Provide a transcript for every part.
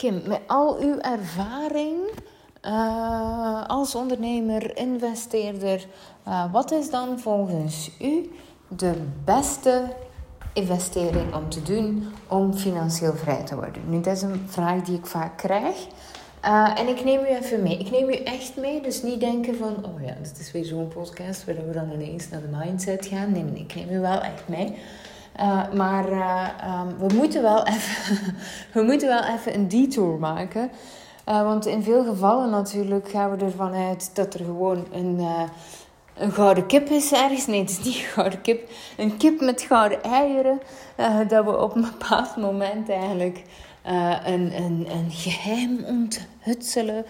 Kim, met al uw ervaring uh, als ondernemer, investeerder, uh, wat is dan volgens u de beste investering om te doen om financieel vrij te worden? Nu, dat is een vraag die ik vaak krijg. Uh, en ik neem u even mee. Ik neem u echt mee. Dus niet denken van, oh ja, dit is weer zo'n podcast waar we dan ineens naar de mindset gaan. Nee, nee, ik neem u wel echt mee. Uh, maar uh, um, we, moeten wel even, we moeten wel even een detour maken. Uh, want in veel gevallen natuurlijk gaan we ervan uit dat er gewoon een, een gouden kip is ergens. Nee, het is niet een gouden kip. Een kip met gouden eieren. dat we op een bepaald moment eigenlijk een, een, een geheim onthutselen.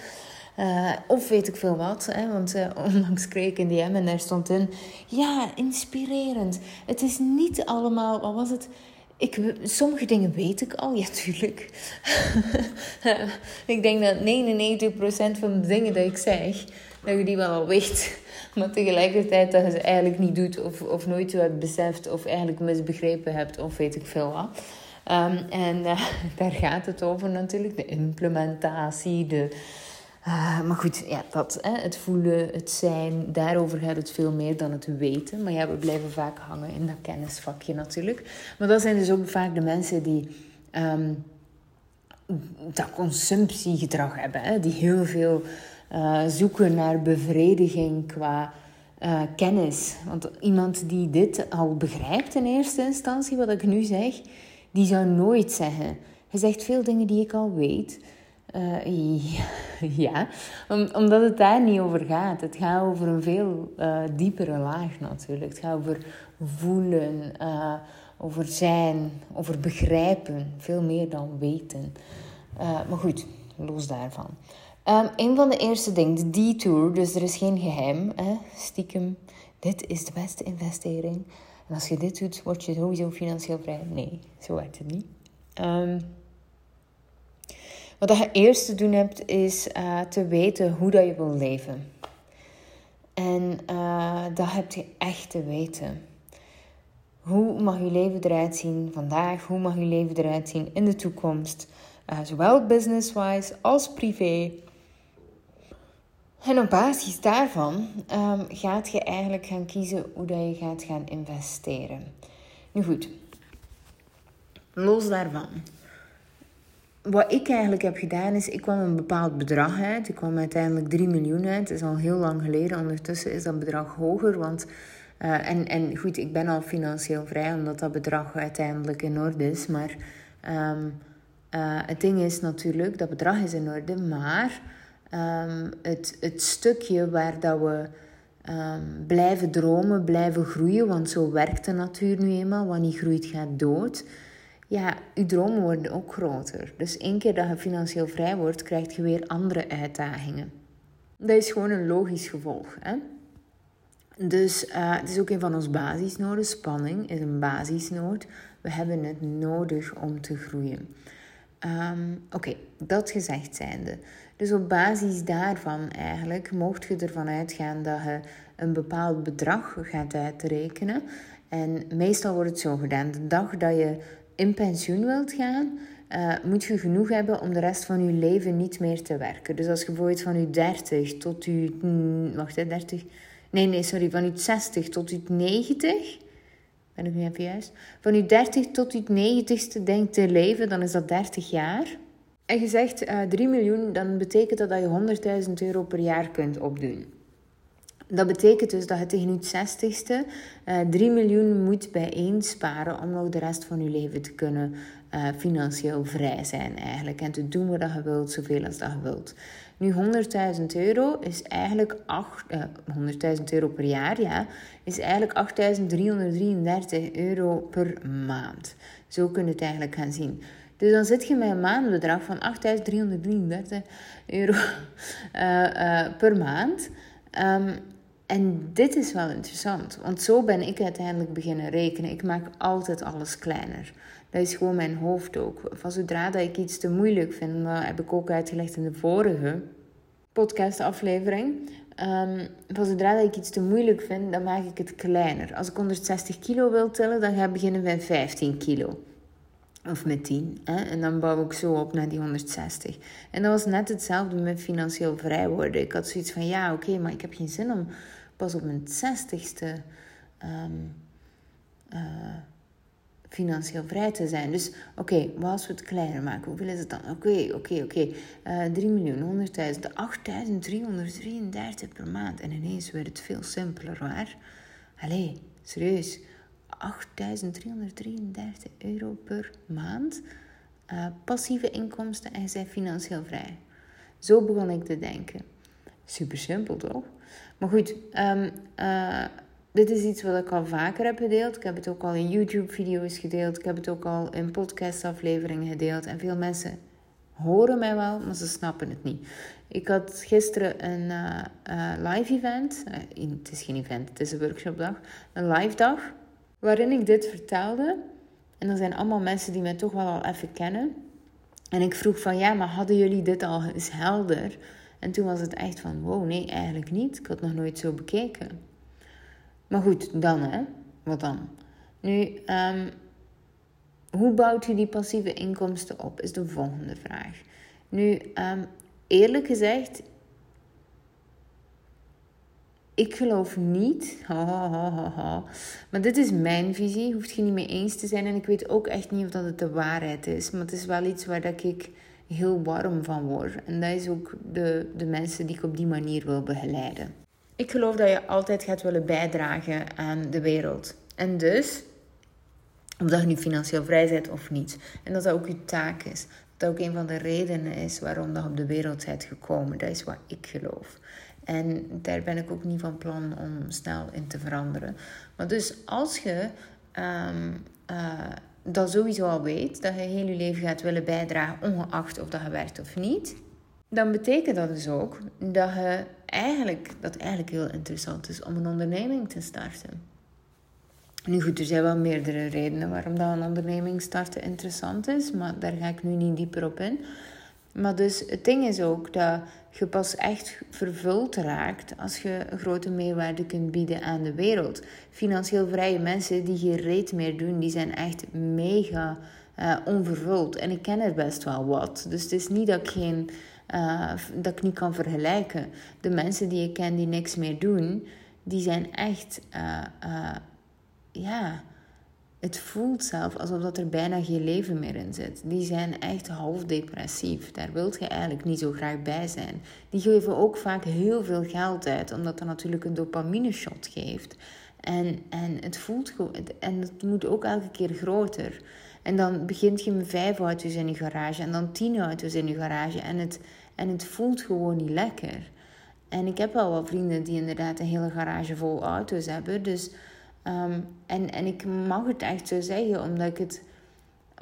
Uh, of weet ik veel wat. Hè? Want uh, onlangs kreeg ik een DM en daar stond in... Ja, inspirerend. Het is niet allemaal... Wat was het? Ik, sommige dingen weet ik al, ja, tuurlijk. ik denk dat 99% van de dingen die ik zeg, dat je die wel al weet. Maar tegelijkertijd dat je ze eigenlijk niet doet, of, of nooit hebt beseft, of eigenlijk misbegrepen hebt, of weet ik veel wat. Um, en uh, daar gaat het over natuurlijk, de implementatie, de uh, maar goed, ja, dat, hè, het voelen, het zijn, daarover gaat het veel meer dan het weten. Maar ja, we blijven vaak hangen in dat kennisvakje natuurlijk. Maar dat zijn dus ook vaak de mensen die um, dat consumptiegedrag hebben. Hè, die heel veel uh, zoeken naar bevrediging qua uh, kennis. Want iemand die dit al begrijpt in eerste instantie, wat ik nu zeg, die zou nooit zeggen... Je zegt veel dingen die ik al weet... Uh, ja, omdat het daar niet over gaat. Het gaat over een veel uh, diepere laag natuurlijk. Het gaat over voelen, uh, over zijn, over begrijpen. Veel meer dan weten. maar goed, los daarvan. Um, een van de eerste dingen, de detour. Dus er is geen geheim, hè? stiekem. Dit is de beste investering. En als je dit doet, word je sowieso financieel vrij. Nee, zo werkt het niet. Um, wat je eerst te doen hebt, is uh, te weten hoe dat je wil leven. En uh, dat heb je echt te weten. Hoe mag je leven eruit zien vandaag? Hoe mag je leven eruit zien in de toekomst? Uh, zowel business-wise als privé. En op basis daarvan um, gaat je eigenlijk gaan kiezen hoe dat je gaat gaan investeren. Nu goed, los daarvan wat ik eigenlijk heb gedaan is, ik kwam een bepaald bedrag uit. Ik kwam uiteindelijk 3 miljoen uit. Het is al heel lang geleden. Ondertussen is dat bedrag hoger. Want, uh, en, en goed, ik ben al financieel vrij omdat dat bedrag uiteindelijk in orde is. Maar um, uh, het ding is natuurlijk, dat bedrag is in orde. Maar um, het, het stukje waar dat we um, blijven dromen, blijven groeien. Want zo werkt de natuur nu eenmaal. Wat niet groeit, gaat dood ja, je dromen worden ook groter. Dus één keer dat je financieel vrij wordt, krijg je weer andere uitdagingen. Dat is gewoon een logisch gevolg. Hè? Dus uh, het is ook een van onze basisnoden. Spanning is een basisnood. We hebben het nodig om te groeien. Um, Oké, dat gezegd zijnde. Dus op basis daarvan eigenlijk mocht je ervan uitgaan dat je een bepaald bedrag gaat uitrekenen. En meestal wordt het zo gedaan. De dag dat je in pensioen wilt gaan, uh, moet je genoeg hebben om de rest van je leven niet meer te werken. Dus als je bijvoorbeeld van je 30 tot je. 30. Nee, nee, sorry. Van je 60 tot je 90. Ben ik nu even juist? Van je 30 tot je 90ste denkt te leven, dan is dat 30 jaar. En je zegt uh, 3 miljoen, dan betekent dat dat je 100.000 euro per jaar kunt opdoen. Dat betekent dus dat je tegen je 60ste uh, 3 miljoen moet bijeensparen om nog de rest van je leven te kunnen uh, financieel vrij zijn eigenlijk. En te doen wat je wilt, zoveel als dat je wilt. Nu 100.000 euro is eigenlijk uh, eh, 100.000 euro per jaar, ja, is eigenlijk 8.333 euro per maand. Zo kun je het eigenlijk gaan zien. Dus dan zit je met een maandbedrag van 8.333 euro per maand. Um, en dit is wel interessant, want zo ben ik uiteindelijk beginnen rekenen. Ik maak altijd alles kleiner. Dat is gewoon mijn hoofd ook. Van zodra dat ik iets te moeilijk vind, dat heb ik ook uitgelegd in de vorige podcastaflevering. Um, van zodra dat ik iets te moeilijk vind, dan maak ik het kleiner. Als ik 160 kilo wil tillen, dan ga ik beginnen bij 15 kilo. Of met 10. Hè? En dan bouw ik zo op naar die 160. En dat was net hetzelfde met financieel vrij worden. Ik had zoiets van, ja, oké, maar ik heb geen zin om pas op mijn 60ste um, financieel vrij te zijn. Dus oké, wat als we het kleiner maken? Hoeveel is het dan? Oké, oké, oké. 3 miljoen, 100.000, 8.333 per maand. En ineens werd het veel simpeler, waar? Allee, serieus. 8.333 euro per maand. Uh, passieve inkomsten en zijn financieel vrij. Zo begon ik te denken. Super simpel, toch? Maar goed, um, uh, dit is iets wat ik al vaker heb gedeeld. Ik heb het ook al in YouTube-video's gedeeld. Ik heb het ook al in podcast-afleveringen gedeeld. En veel mensen horen mij wel, maar ze snappen het niet. Ik had gisteren een uh, uh, live event. Het is geen event, het is een workshopdag. Een live dag. Waarin ik dit vertelde. En er zijn allemaal mensen die mij toch wel al even kennen. En ik vroeg van ja, maar hadden jullie dit al eens helder? En toen was het echt van wow, nee, eigenlijk niet. Ik had nog nooit zo bekeken. Maar goed, dan hè. Wat dan? Nu, um, hoe bouwt u die passieve inkomsten op? Is de volgende vraag. Nu, um, eerlijk gezegd, ik geloof niet, ha, ha, ha, ha, maar dit is mijn visie, hoeft je niet mee eens te zijn. En ik weet ook echt niet of dat het de waarheid is, maar het is wel iets waar dat ik heel warm van word. En dat is ook de, de mensen die ik op die manier wil begeleiden. Ik geloof dat je altijd gaat willen bijdragen aan de wereld. En dus, of dat je nu financieel vrij bent of niet. En dat dat ook je taak is. Dat ook een van de redenen is waarom je op de wereld bent gekomen. Dat is wat ik geloof. En daar ben ik ook niet van plan om snel in te veranderen. Maar dus als je um, uh, dat sowieso al weet, dat je heel je leven gaat willen bijdragen, ongeacht of dat je werkt of niet, dan betekent dat dus ook dat je eigenlijk, dat eigenlijk heel interessant is om een onderneming te starten. Nu goed, er zijn wel meerdere redenen waarom dat een onderneming starten interessant is, maar daar ga ik nu niet dieper op in. Maar dus het ding is ook dat je pas echt vervuld raakt als je een grote meerwaarde kunt bieden aan de wereld. Financieel vrije mensen die geen reet meer doen, die zijn echt mega uh, onvervuld. En ik ken er best wel wat. Dus het is niet dat ik geen uh, dat ik niet kan vergelijken. De mensen die ik ken die niks meer doen, die zijn echt, uh, ja, het voelt zelf alsof dat er bijna geen leven meer in zit. Die zijn echt half depressief. Daar wilt je eigenlijk niet zo graag bij zijn. Die geven ook vaak heel veel geld uit, omdat dat natuurlijk een dopamine shot geeft. En, en het voelt en het moet ook elke keer groter. En dan begint je met vijf auto's in je garage en dan tien auto's in je garage. En het, en het voelt gewoon niet lekker. En ik heb wel wat vrienden die inderdaad een hele garage vol auto's hebben. Dus, um, en, en ik mag het echt zo zeggen, omdat ik het,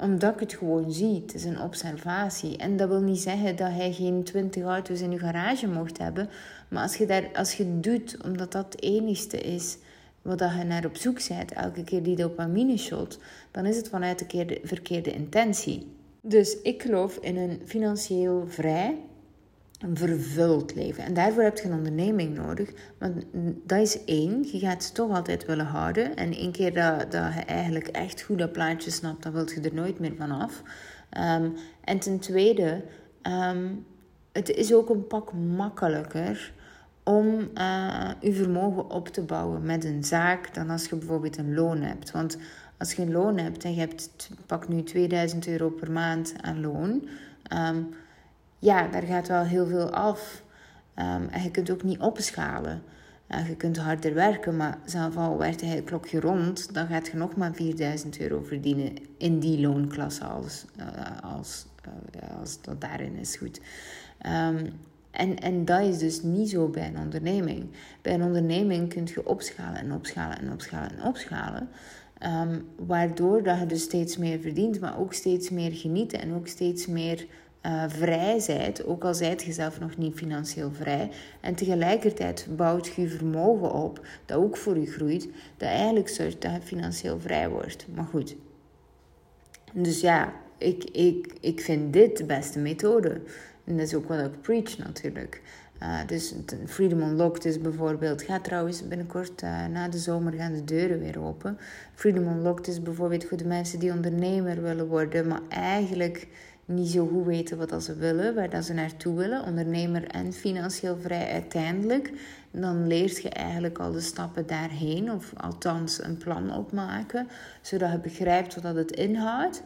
omdat ik het gewoon zie. Het is een observatie. En dat wil niet zeggen dat hij geen twintig auto's in je garage mocht hebben. Maar als je, daar, als je het doet, omdat dat het enigste is wat je naar op zoek bent, elke keer die dopamine shot, dan is het vanuit de verkeerde intentie. Dus ik geloof in een financieel vrij, een vervuld leven. En daarvoor heb je een onderneming nodig. Want dat is één, je gaat het toch altijd willen houden. En één keer dat, dat je eigenlijk echt goed dat plaatje snapt, dan wil je er nooit meer van af. Um, en ten tweede, um, het is ook een pak makkelijker om uh, je vermogen op te bouwen met een zaak dan als je bijvoorbeeld een loon hebt. Want als je een loon hebt en je hebt, pak nu 2000 euro per maand aan loon, um, ja, daar gaat wel heel veel af. Um, en je kunt ook niet opschalen. Uh, je kunt harder werken, maar zelf al werkt hij het klokje rond, dan gaat je nog maar 4000 euro verdienen in die loonklasse als, uh, als, uh, als dat daarin is goed. Um, en, en dat is dus niet zo bij een onderneming. Bij een onderneming kun je opschalen en opschalen en opschalen en opschalen. Um, waardoor dat je dus steeds meer verdient, maar ook steeds meer geniet en ook steeds meer uh, vrij zijt, ook al zijt je zelf nog niet financieel vrij. En tegelijkertijd bouwt je vermogen op, dat ook voor je groeit, dat eigenlijk zorgt dat je financieel vrij wordt. Maar goed. Dus ja, ik, ik, ik vind dit de beste methode. En dat is ook wat ik preach natuurlijk. Uh, dus Freedom Unlocked is bijvoorbeeld, gaat trouwens binnenkort uh, na de zomer gaan de deuren weer open. Freedom Unlocked is bijvoorbeeld voor de mensen die ondernemer willen worden, maar eigenlijk niet zo goed weten wat ze willen, waar ze naartoe willen, ondernemer en financieel vrij uiteindelijk, dan leert je eigenlijk al de stappen daarheen, of althans een plan opmaken, zodat je begrijpt wat dat het inhoudt.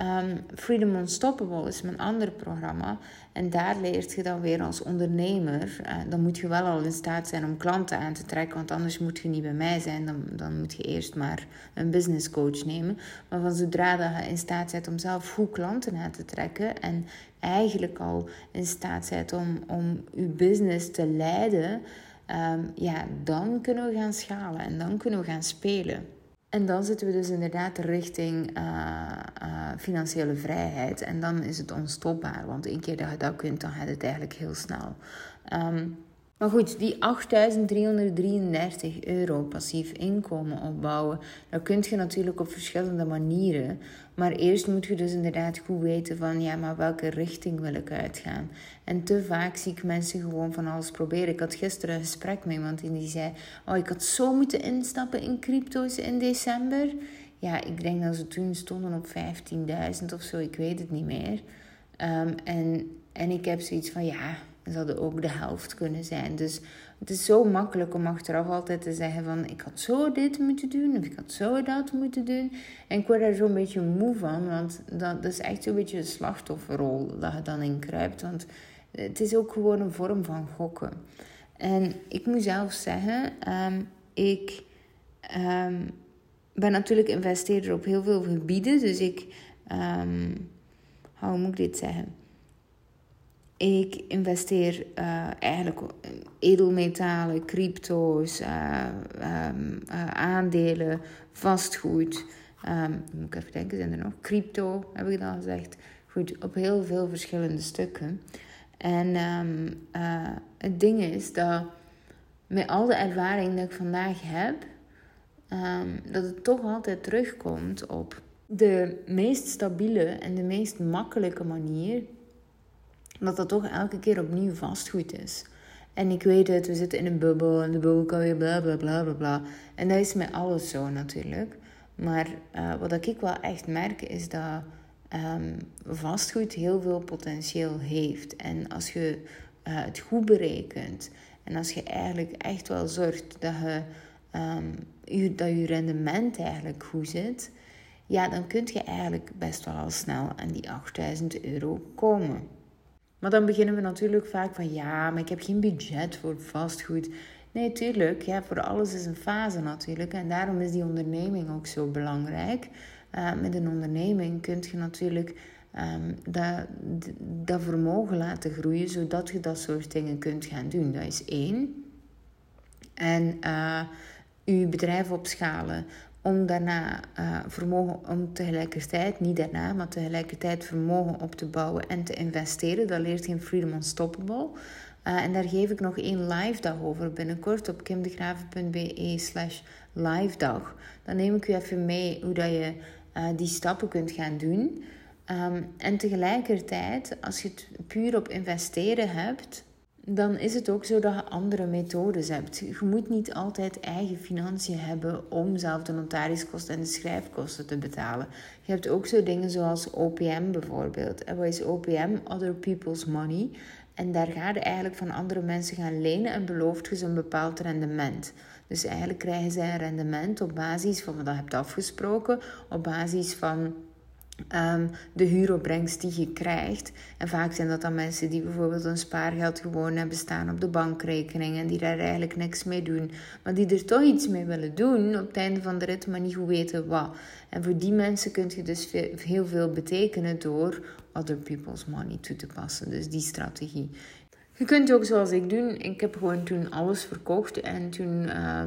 Um, Freedom Unstoppable is mijn andere programma. En daar leert je dan weer als ondernemer. Uh, dan moet je wel al in staat zijn om klanten aan te trekken. Want anders moet je niet bij mij zijn. Dan, dan moet je eerst maar een business coach nemen. Maar van zodra dat je in staat bent om zelf goed klanten aan te trekken. En eigenlijk al in staat bent om, om je business te leiden. Um, ja, dan kunnen we gaan schalen en dan kunnen we gaan spelen. En dan zitten we dus inderdaad richting uh, uh, financiële vrijheid. En dan is het onstopbaar. Want één keer dat je dat kunt, dan gaat het eigenlijk heel snel. Um, maar goed, die 8.333 euro passief inkomen opbouwen, dat kun je natuurlijk op verschillende manieren. Maar eerst moet je dus inderdaad goed weten van, ja, maar welke richting wil ik uitgaan? En te vaak zie ik mensen gewoon van alles proberen. Ik had gisteren een gesprek met iemand die zei, oh, ik had zo moeten instappen in crypto's in december. Ja, ik denk dat ze toen stonden op 15.000 of zo, ik weet het niet meer. Um, en, en ik heb zoiets van, ja, zouden ook de helft kunnen zijn. Dus het is zo makkelijk om achteraf altijd te zeggen van ik had zo dit moeten doen of ik had zo dat moeten doen. En ik word daar zo'n beetje moe van, want dat, is echt zo'n beetje een slachtofferrol dat je dan in kruipt. Want het is ook gewoon een vorm van gokken. En ik moet zelf zeggen, ehm, ik um, ben natuurlijk investeerder op heel veel gebieden. Dus ik, um, hoe moet ik dit zeggen? Ik investeer uh, eigenlijk edelmetalen, crypto's, uh, um, uh, aandelen, vastgoed. Um, moet ik even denken, zijn er nog? Crypto, heb ik al gezegd. Goed, op heel veel verschillende stukken. En um, het ding is dat met al de ervaring dat ik vandaag heb, dat het toch altijd terugkomt op de meest stabiele en de meest makkelijke manier dat dat toch elke keer opnieuw vastgoed is. En ik weet het, we zitten in een bubbel en de bubbel kan weer bla bla bla bla bla. En dat is met alles zo natuurlijk. Maar uh, wat ik wel echt merk is dat um, vastgoed heel veel potentieel heeft. En als je uh, het goed berekent en als je eigenlijk echt wel zorgt dat je, um, je, dat je rendement eigenlijk goed zit, ja, dan kun je eigenlijk best wel al snel aan die 8000 euro komen. Maar dan beginnen we natuurlijk vaak van ja, maar ik heb geen budget voor vastgoed. Nee, tuurlijk. Ja, voor alles is een fase natuurlijk. En daarom is die onderneming ook zo belangrijk. Uh, met een onderneming kun je natuurlijk um, dat, dat vermogen laten groeien, zodat je dat soort dingen kunt gaan doen. Dat is één. En uh, je bedrijf opschalen om daarna uh, vermogen, om tegelijkertijd, niet daarna, maar tegelijkertijd vermogen op te bouwen en te investeren. Dat leert je in Freedom Unstoppable. Uh, en daar geef ik nog één live dag over binnenkort op kimdegraven.be slash live dag. Dan neem ik u even mee hoe dat je uh, die stappen kunt gaan doen. Um, en tegelijkertijd, als je het puur op investeren hebt, dan is het ook zo dat je andere methodes hebt. Je moet niet altijd eigen financiën hebben om zelf de notariskosten en de schrijfkosten te betalen. Je hebt ook zo dingen zoals OPM bijvoorbeeld. En wat is OPM? Other People's Money. En daar ga je eigenlijk van andere mensen gaan lenen en belooft je ze een bepaald rendement. Dus eigenlijk krijgen zij een rendement op basis van wat je hebt afgesproken, op basis van Um, de huuropbrengst die je krijgt. En vaak zijn dat dan mensen die bijvoorbeeld een spaargeld gewoon hebben staan op de bankrekening en die daar eigenlijk niks mee doen, maar die er toch iets mee willen doen op het einde van de rit, maar niet goed weten wat. En voor die mensen kun je dus heel veel betekenen door other people's money toe te passen. Dus die strategie. Je kunt ook zoals ik doen. Ik heb gewoon toen alles verkocht en toen uh,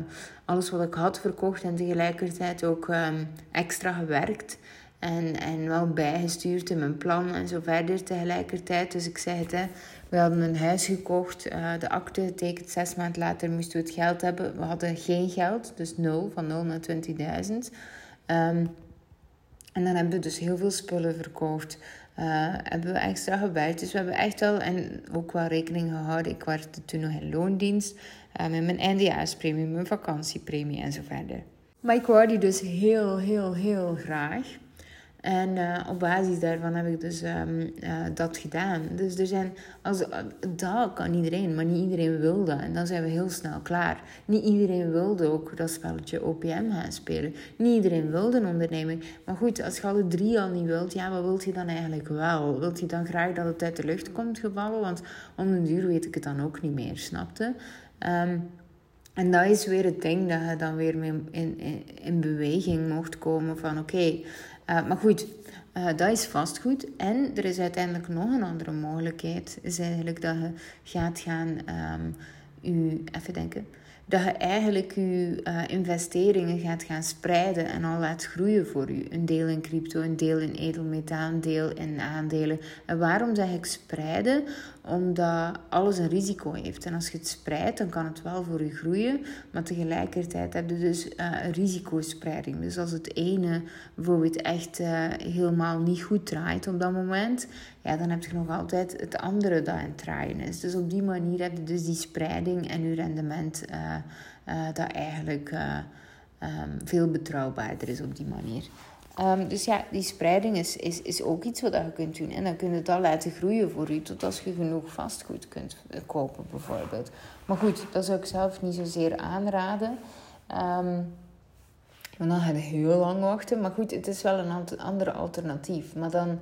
alles wat ik had verkocht en tegelijkertijd ook um, extra gewerkt. En, en wel bijgestuurd in mijn plan en zo verder tegelijkertijd. Dus ik zei het, hè, we hadden een huis gekocht, uh, de akte getekend, zes maanden later moesten we het geld hebben. We hadden geen geld, dus nul, van 0 naar 20.000. Um, en dan hebben we dus heel veel spullen verkocht. hebben we extra gewerkt. Dus we hebben echt wel en ook wel rekening gehouden. Ik werkte toen nog in loondienst met mijn eindejaarspremie, mijn vakantiepremie en zo verder. Maar ik wou die dus heel, heel, heel graag. En uh, op basis daarvan heb ik dus um, uh, dat gedaan. Dus er zijn, als, dat kan iedereen, maar niet iedereen wil dat. En dan zijn we heel snel klaar. Niet iedereen wilde ook dat spelletje OPM gaan spelen. Niet iedereen wilde een onderneming. Maar goed, als je alle drie al niet wilt, ja, wat wilt je dan eigenlijk wel? Wilt je dan graag dat het uit de lucht komt gevallen? Want om een duur weet ik het dan ook niet meer, snapte? Um, en dat is weer het ding dat je dan weer in, in, in beweging mocht komen van oké, uh, maar goed, uh, dat is vastgoed. En er is uiteindelijk nog een andere mogelijkheid. Is eigenlijk dat je gaat gaan, um, u, even denken, dat je eigenlijk je uh, investeringen gaat gaan spreiden en al laat groeien voor u. Een deel in crypto, een deel in edelmetaal, een deel in aandelen. En waarom zeg ik spreiden? Omdat alles een risico heeft. En als je het spreidt, dan kan het wel voor u groeien, maar tegelijkertijd heb je dus uh, een risicospreiding. Dus als het ene bijvoorbeeld echt uh, helemaal niet goed draait op dat moment, ja, dan heb je nog altijd het andere dat aan het draaien is. Dus op die manier heb je dus die spreiding en je rendement uh, dat eigenlijk um, veel betrouwbaarder is op die manier. Um, dus ja, die spreiding is, is, is ook iets wat je kunt doen. En dan kun je al laten groeien voor u, tot als je genoeg vastgoed kunt kopen, bijvoorbeeld. Maar goed, dat zou ik zelf niet zozeer aanraden. Um, want dan ga je heel lang wachten. Maar goed, het is wel een andere alternatief. Maar dan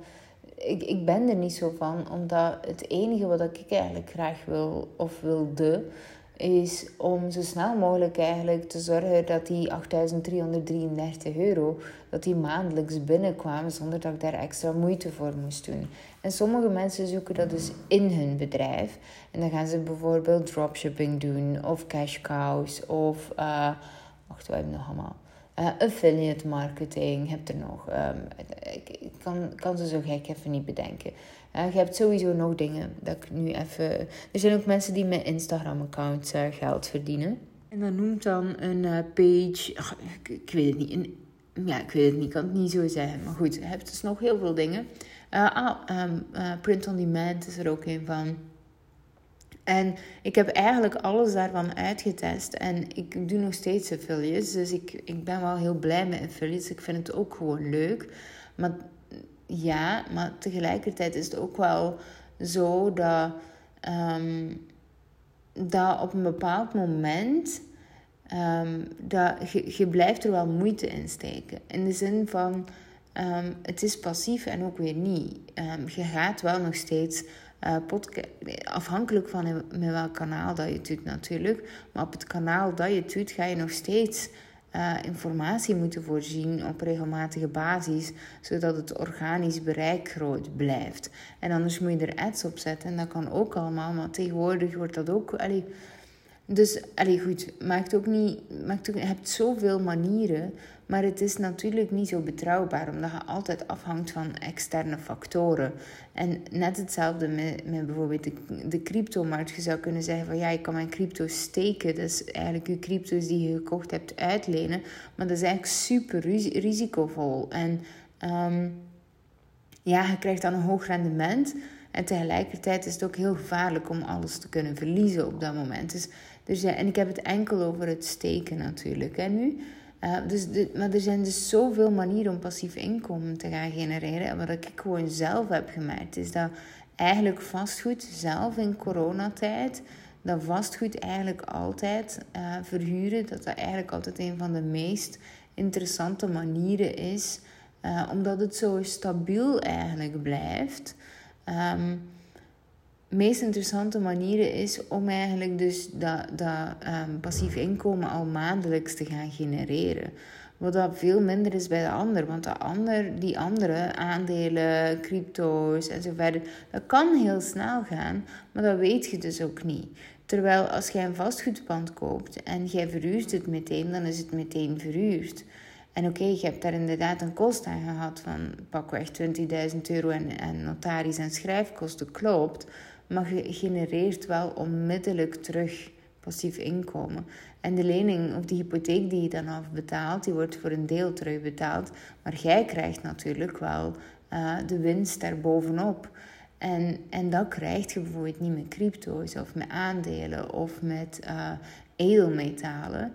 ik, ik ben er niet zo van, omdat het enige wat ik eigenlijk graag wil of wilde, is om zo snel mogelijk eigenlijk te zorgen dat die 8.333 euro, dat die maandelijks binnenkwamen zonder dat ik daar extra moeite voor moest doen. En sommige mensen zoeken dat dus in hun bedrijf. En dan gaan ze bijvoorbeeld dropshipping doen, of cash cows, of, uh, wacht, wat hebben we nog allemaal? Uh, affiliate marketing heb er nog. Um, ik, kan, kan ze zo gek even niet bedenken. Uh, je hebt sowieso nog dingen dat ik nu even. Er zijn ook mensen die met Instagram-accounts uh, geld verdienen. En dan noemt dan een page. Ach, ik, weet het niet. Een, ja, ik weet het niet. Ik kan het niet zo zeggen. Maar goed, je hebt dus nog heel veel dingen. ah, um, print on demand is er ook een van. En ik heb eigenlijk alles daarvan uitgetest. En ik doe nog steeds affiliates. Dus ik, ik ben wel heel blij met affiliates. Ik vind het ook gewoon leuk. Maar ja, maar tegelijkertijd is het ook wel zo dat, um, dat op een bepaald moment. Um, dat je, je blijft er wel moeite in steken. In de zin van. Um, het is passief en ook weer niet. je gaat wel nog steeds uh, afhankelijk van met welk kanaal dat je het doet natuurlijk. Maar op het kanaal dat je het doet, ga je nog steeds uh, informatie moeten voorzien op regelmatige basis, zodat het organisch bereik groot blijft. En anders moet je er ads op zetten en dat kan ook allemaal, maar tegenwoordig wordt dat ook. Dus, allee, goed, maakt ook niet, maakt ook, je hebt zoveel manieren maar het is natuurlijk niet zo betrouwbaar, omdat je altijd afhangt van externe factoren. En net hetzelfde met, met bijvoorbeeld de, de cryptomarkt. Je zou kunnen zeggen van ja, je kan mijn crypto steken. Is eigenlijk je crypto's die je gekocht hebt uitlenen. Maar dat is eigenlijk super risicovol. En um, ja, je krijgt dan een hoog rendement. En tegelijkertijd is het ook heel gevaarlijk om alles te kunnen verliezen op dat moment. Dus, dus ja, en ik heb het enkel over het steken natuurlijk. En nu, uh, dus maar er zijn dus zoveel manieren om passief inkomen te gaan genereren. En wat ik gewoon zelf heb gemerkt, is dat eigenlijk vastgoed zelf in coronatijd, dat vastgoed eigenlijk altijd uh, verhuren, dat dat eigenlijk altijd een van de meest interessante manieren is, omdat het zo stabiel eigenlijk blijft. Um, meest interessante manieren is om eigenlijk dus dat, dat um, passief inkomen al maandelijks te gaan genereren. Wat dat veel minder is bij de ander. Want de ander, die andere aandelen, crypto's en zo verder, dat kan heel snel gaan, maar dat weet je dus ook niet. Terwijl als jij een vastgoedpand koopt en jij verhuurt het meteen, dan is het meteen verhuurd. En oké, je hebt daar inderdaad een kost aan gehad van pakweg 20.000 euro en, en notaris en schrijfkosten, klopt maar je genereert wel onmiddellijk terug passief inkomen. En de lening of de hypotheek die je dan afbetaalt, die wordt voor een deel terugbetaald. Maar jij krijgt natuurlijk wel uh, de winst daarbovenop. En, en dat krijg je bijvoorbeeld niet met crypto's of met aandelen of met uh, edelmetalen.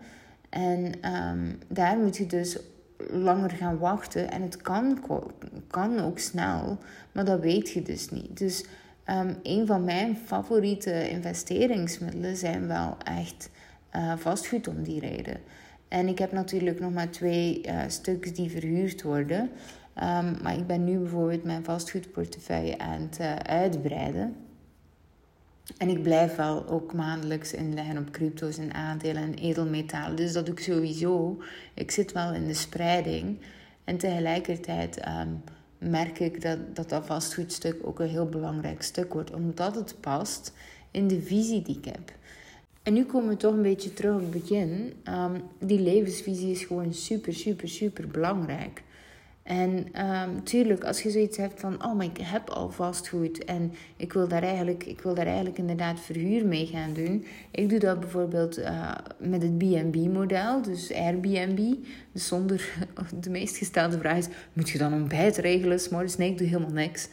En um, daar moet je dus langer gaan wachten. En het kan, kan ook snel, maar dat weet je dus niet. Dus um, een van mijn favoriete investeringsmiddelen zijn wel echt uh, vastgoed om die reden. En ik heb natuurlijk nog maar twee uh, stuks die verhuurd worden. Um, maar ik ben nu bijvoorbeeld mijn vastgoedportefeuille aan het uh, uitbreiden. En ik blijf wel ook maandelijks inleggen op crypto's en aandelen en edelmetalen. Dus dat doe ik sowieso. Ik zit wel in de spreiding. En tegelijkertijd um, merk ik dat, dat dat vastgoedstuk ook een heel belangrijk stuk wordt. Omdat het past in de visie die ik heb. En nu komen we toch een beetje terug op het begin. Um, die levensvisie is gewoon super, super, super belangrijk. En um, tuurlijk, als je zoiets hebt van, oh, maar ik heb al vastgoed en ik wil daar eigenlijk, ik wil daar eigenlijk inderdaad verhuur mee gaan doen. Ik doe dat bijvoorbeeld uh, met het B&B-model, dus Airbnb. Dus zonder, de meest gestelde vraag is, moet je dan ontbijt regelen s'morgens? Nee, ik doe helemaal niks.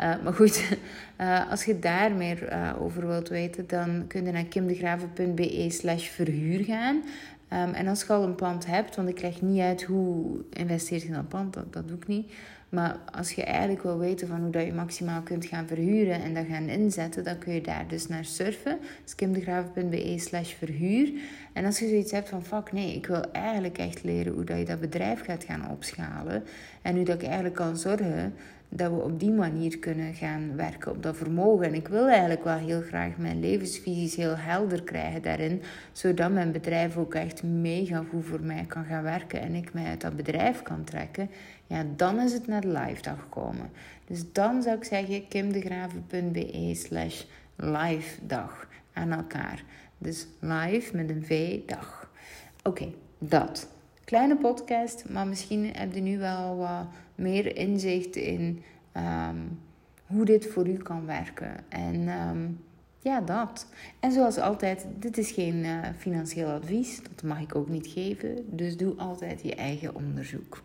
Uh, maar goed, uh, als je daar meer over wilt weten, dan kun je naar kimdegraven.be slash verhuur gaan. Um, en als je al een pand hebt, want ik leg niet uit hoe investeer je in een pand, dat, dat doe ik niet. Maar als je eigenlijk wil weten van hoe dat je maximaal kunt gaan verhuren en dat gaan inzetten, dan kun je daar dus naar surfen. skimdegraven.be slash verhuur. En als je zoiets hebt van, fuck nee, ik wil eigenlijk echt leren hoe dat je dat bedrijf gaat gaan opschalen. En hoe dat ik eigenlijk kan zorgen dat we op die manier kunnen gaan werken op dat vermogen. En ik wil eigenlijk wel heel graag mijn levensvisies heel helder krijgen daarin, zodat mijn bedrijf ook echt mega goed voor mij kan gaan werken en ik mij uit dat bedrijf kan trekken. Ja, dan is het naar de live dag komen. Dus dan zou ik zeggen kimdegraven.be slash live dag aan elkaar. Dus live met een V dag. Oké, dat. Kleine podcast, maar misschien heb je nu wel wat meer inzicht in ehm, hoe dit voor u kan werken. En ehm, ja, dat. En zoals altijd, dit is geen uh, financieel advies. Dat mag ik ook niet geven. Dus doe altijd je eigen onderzoek.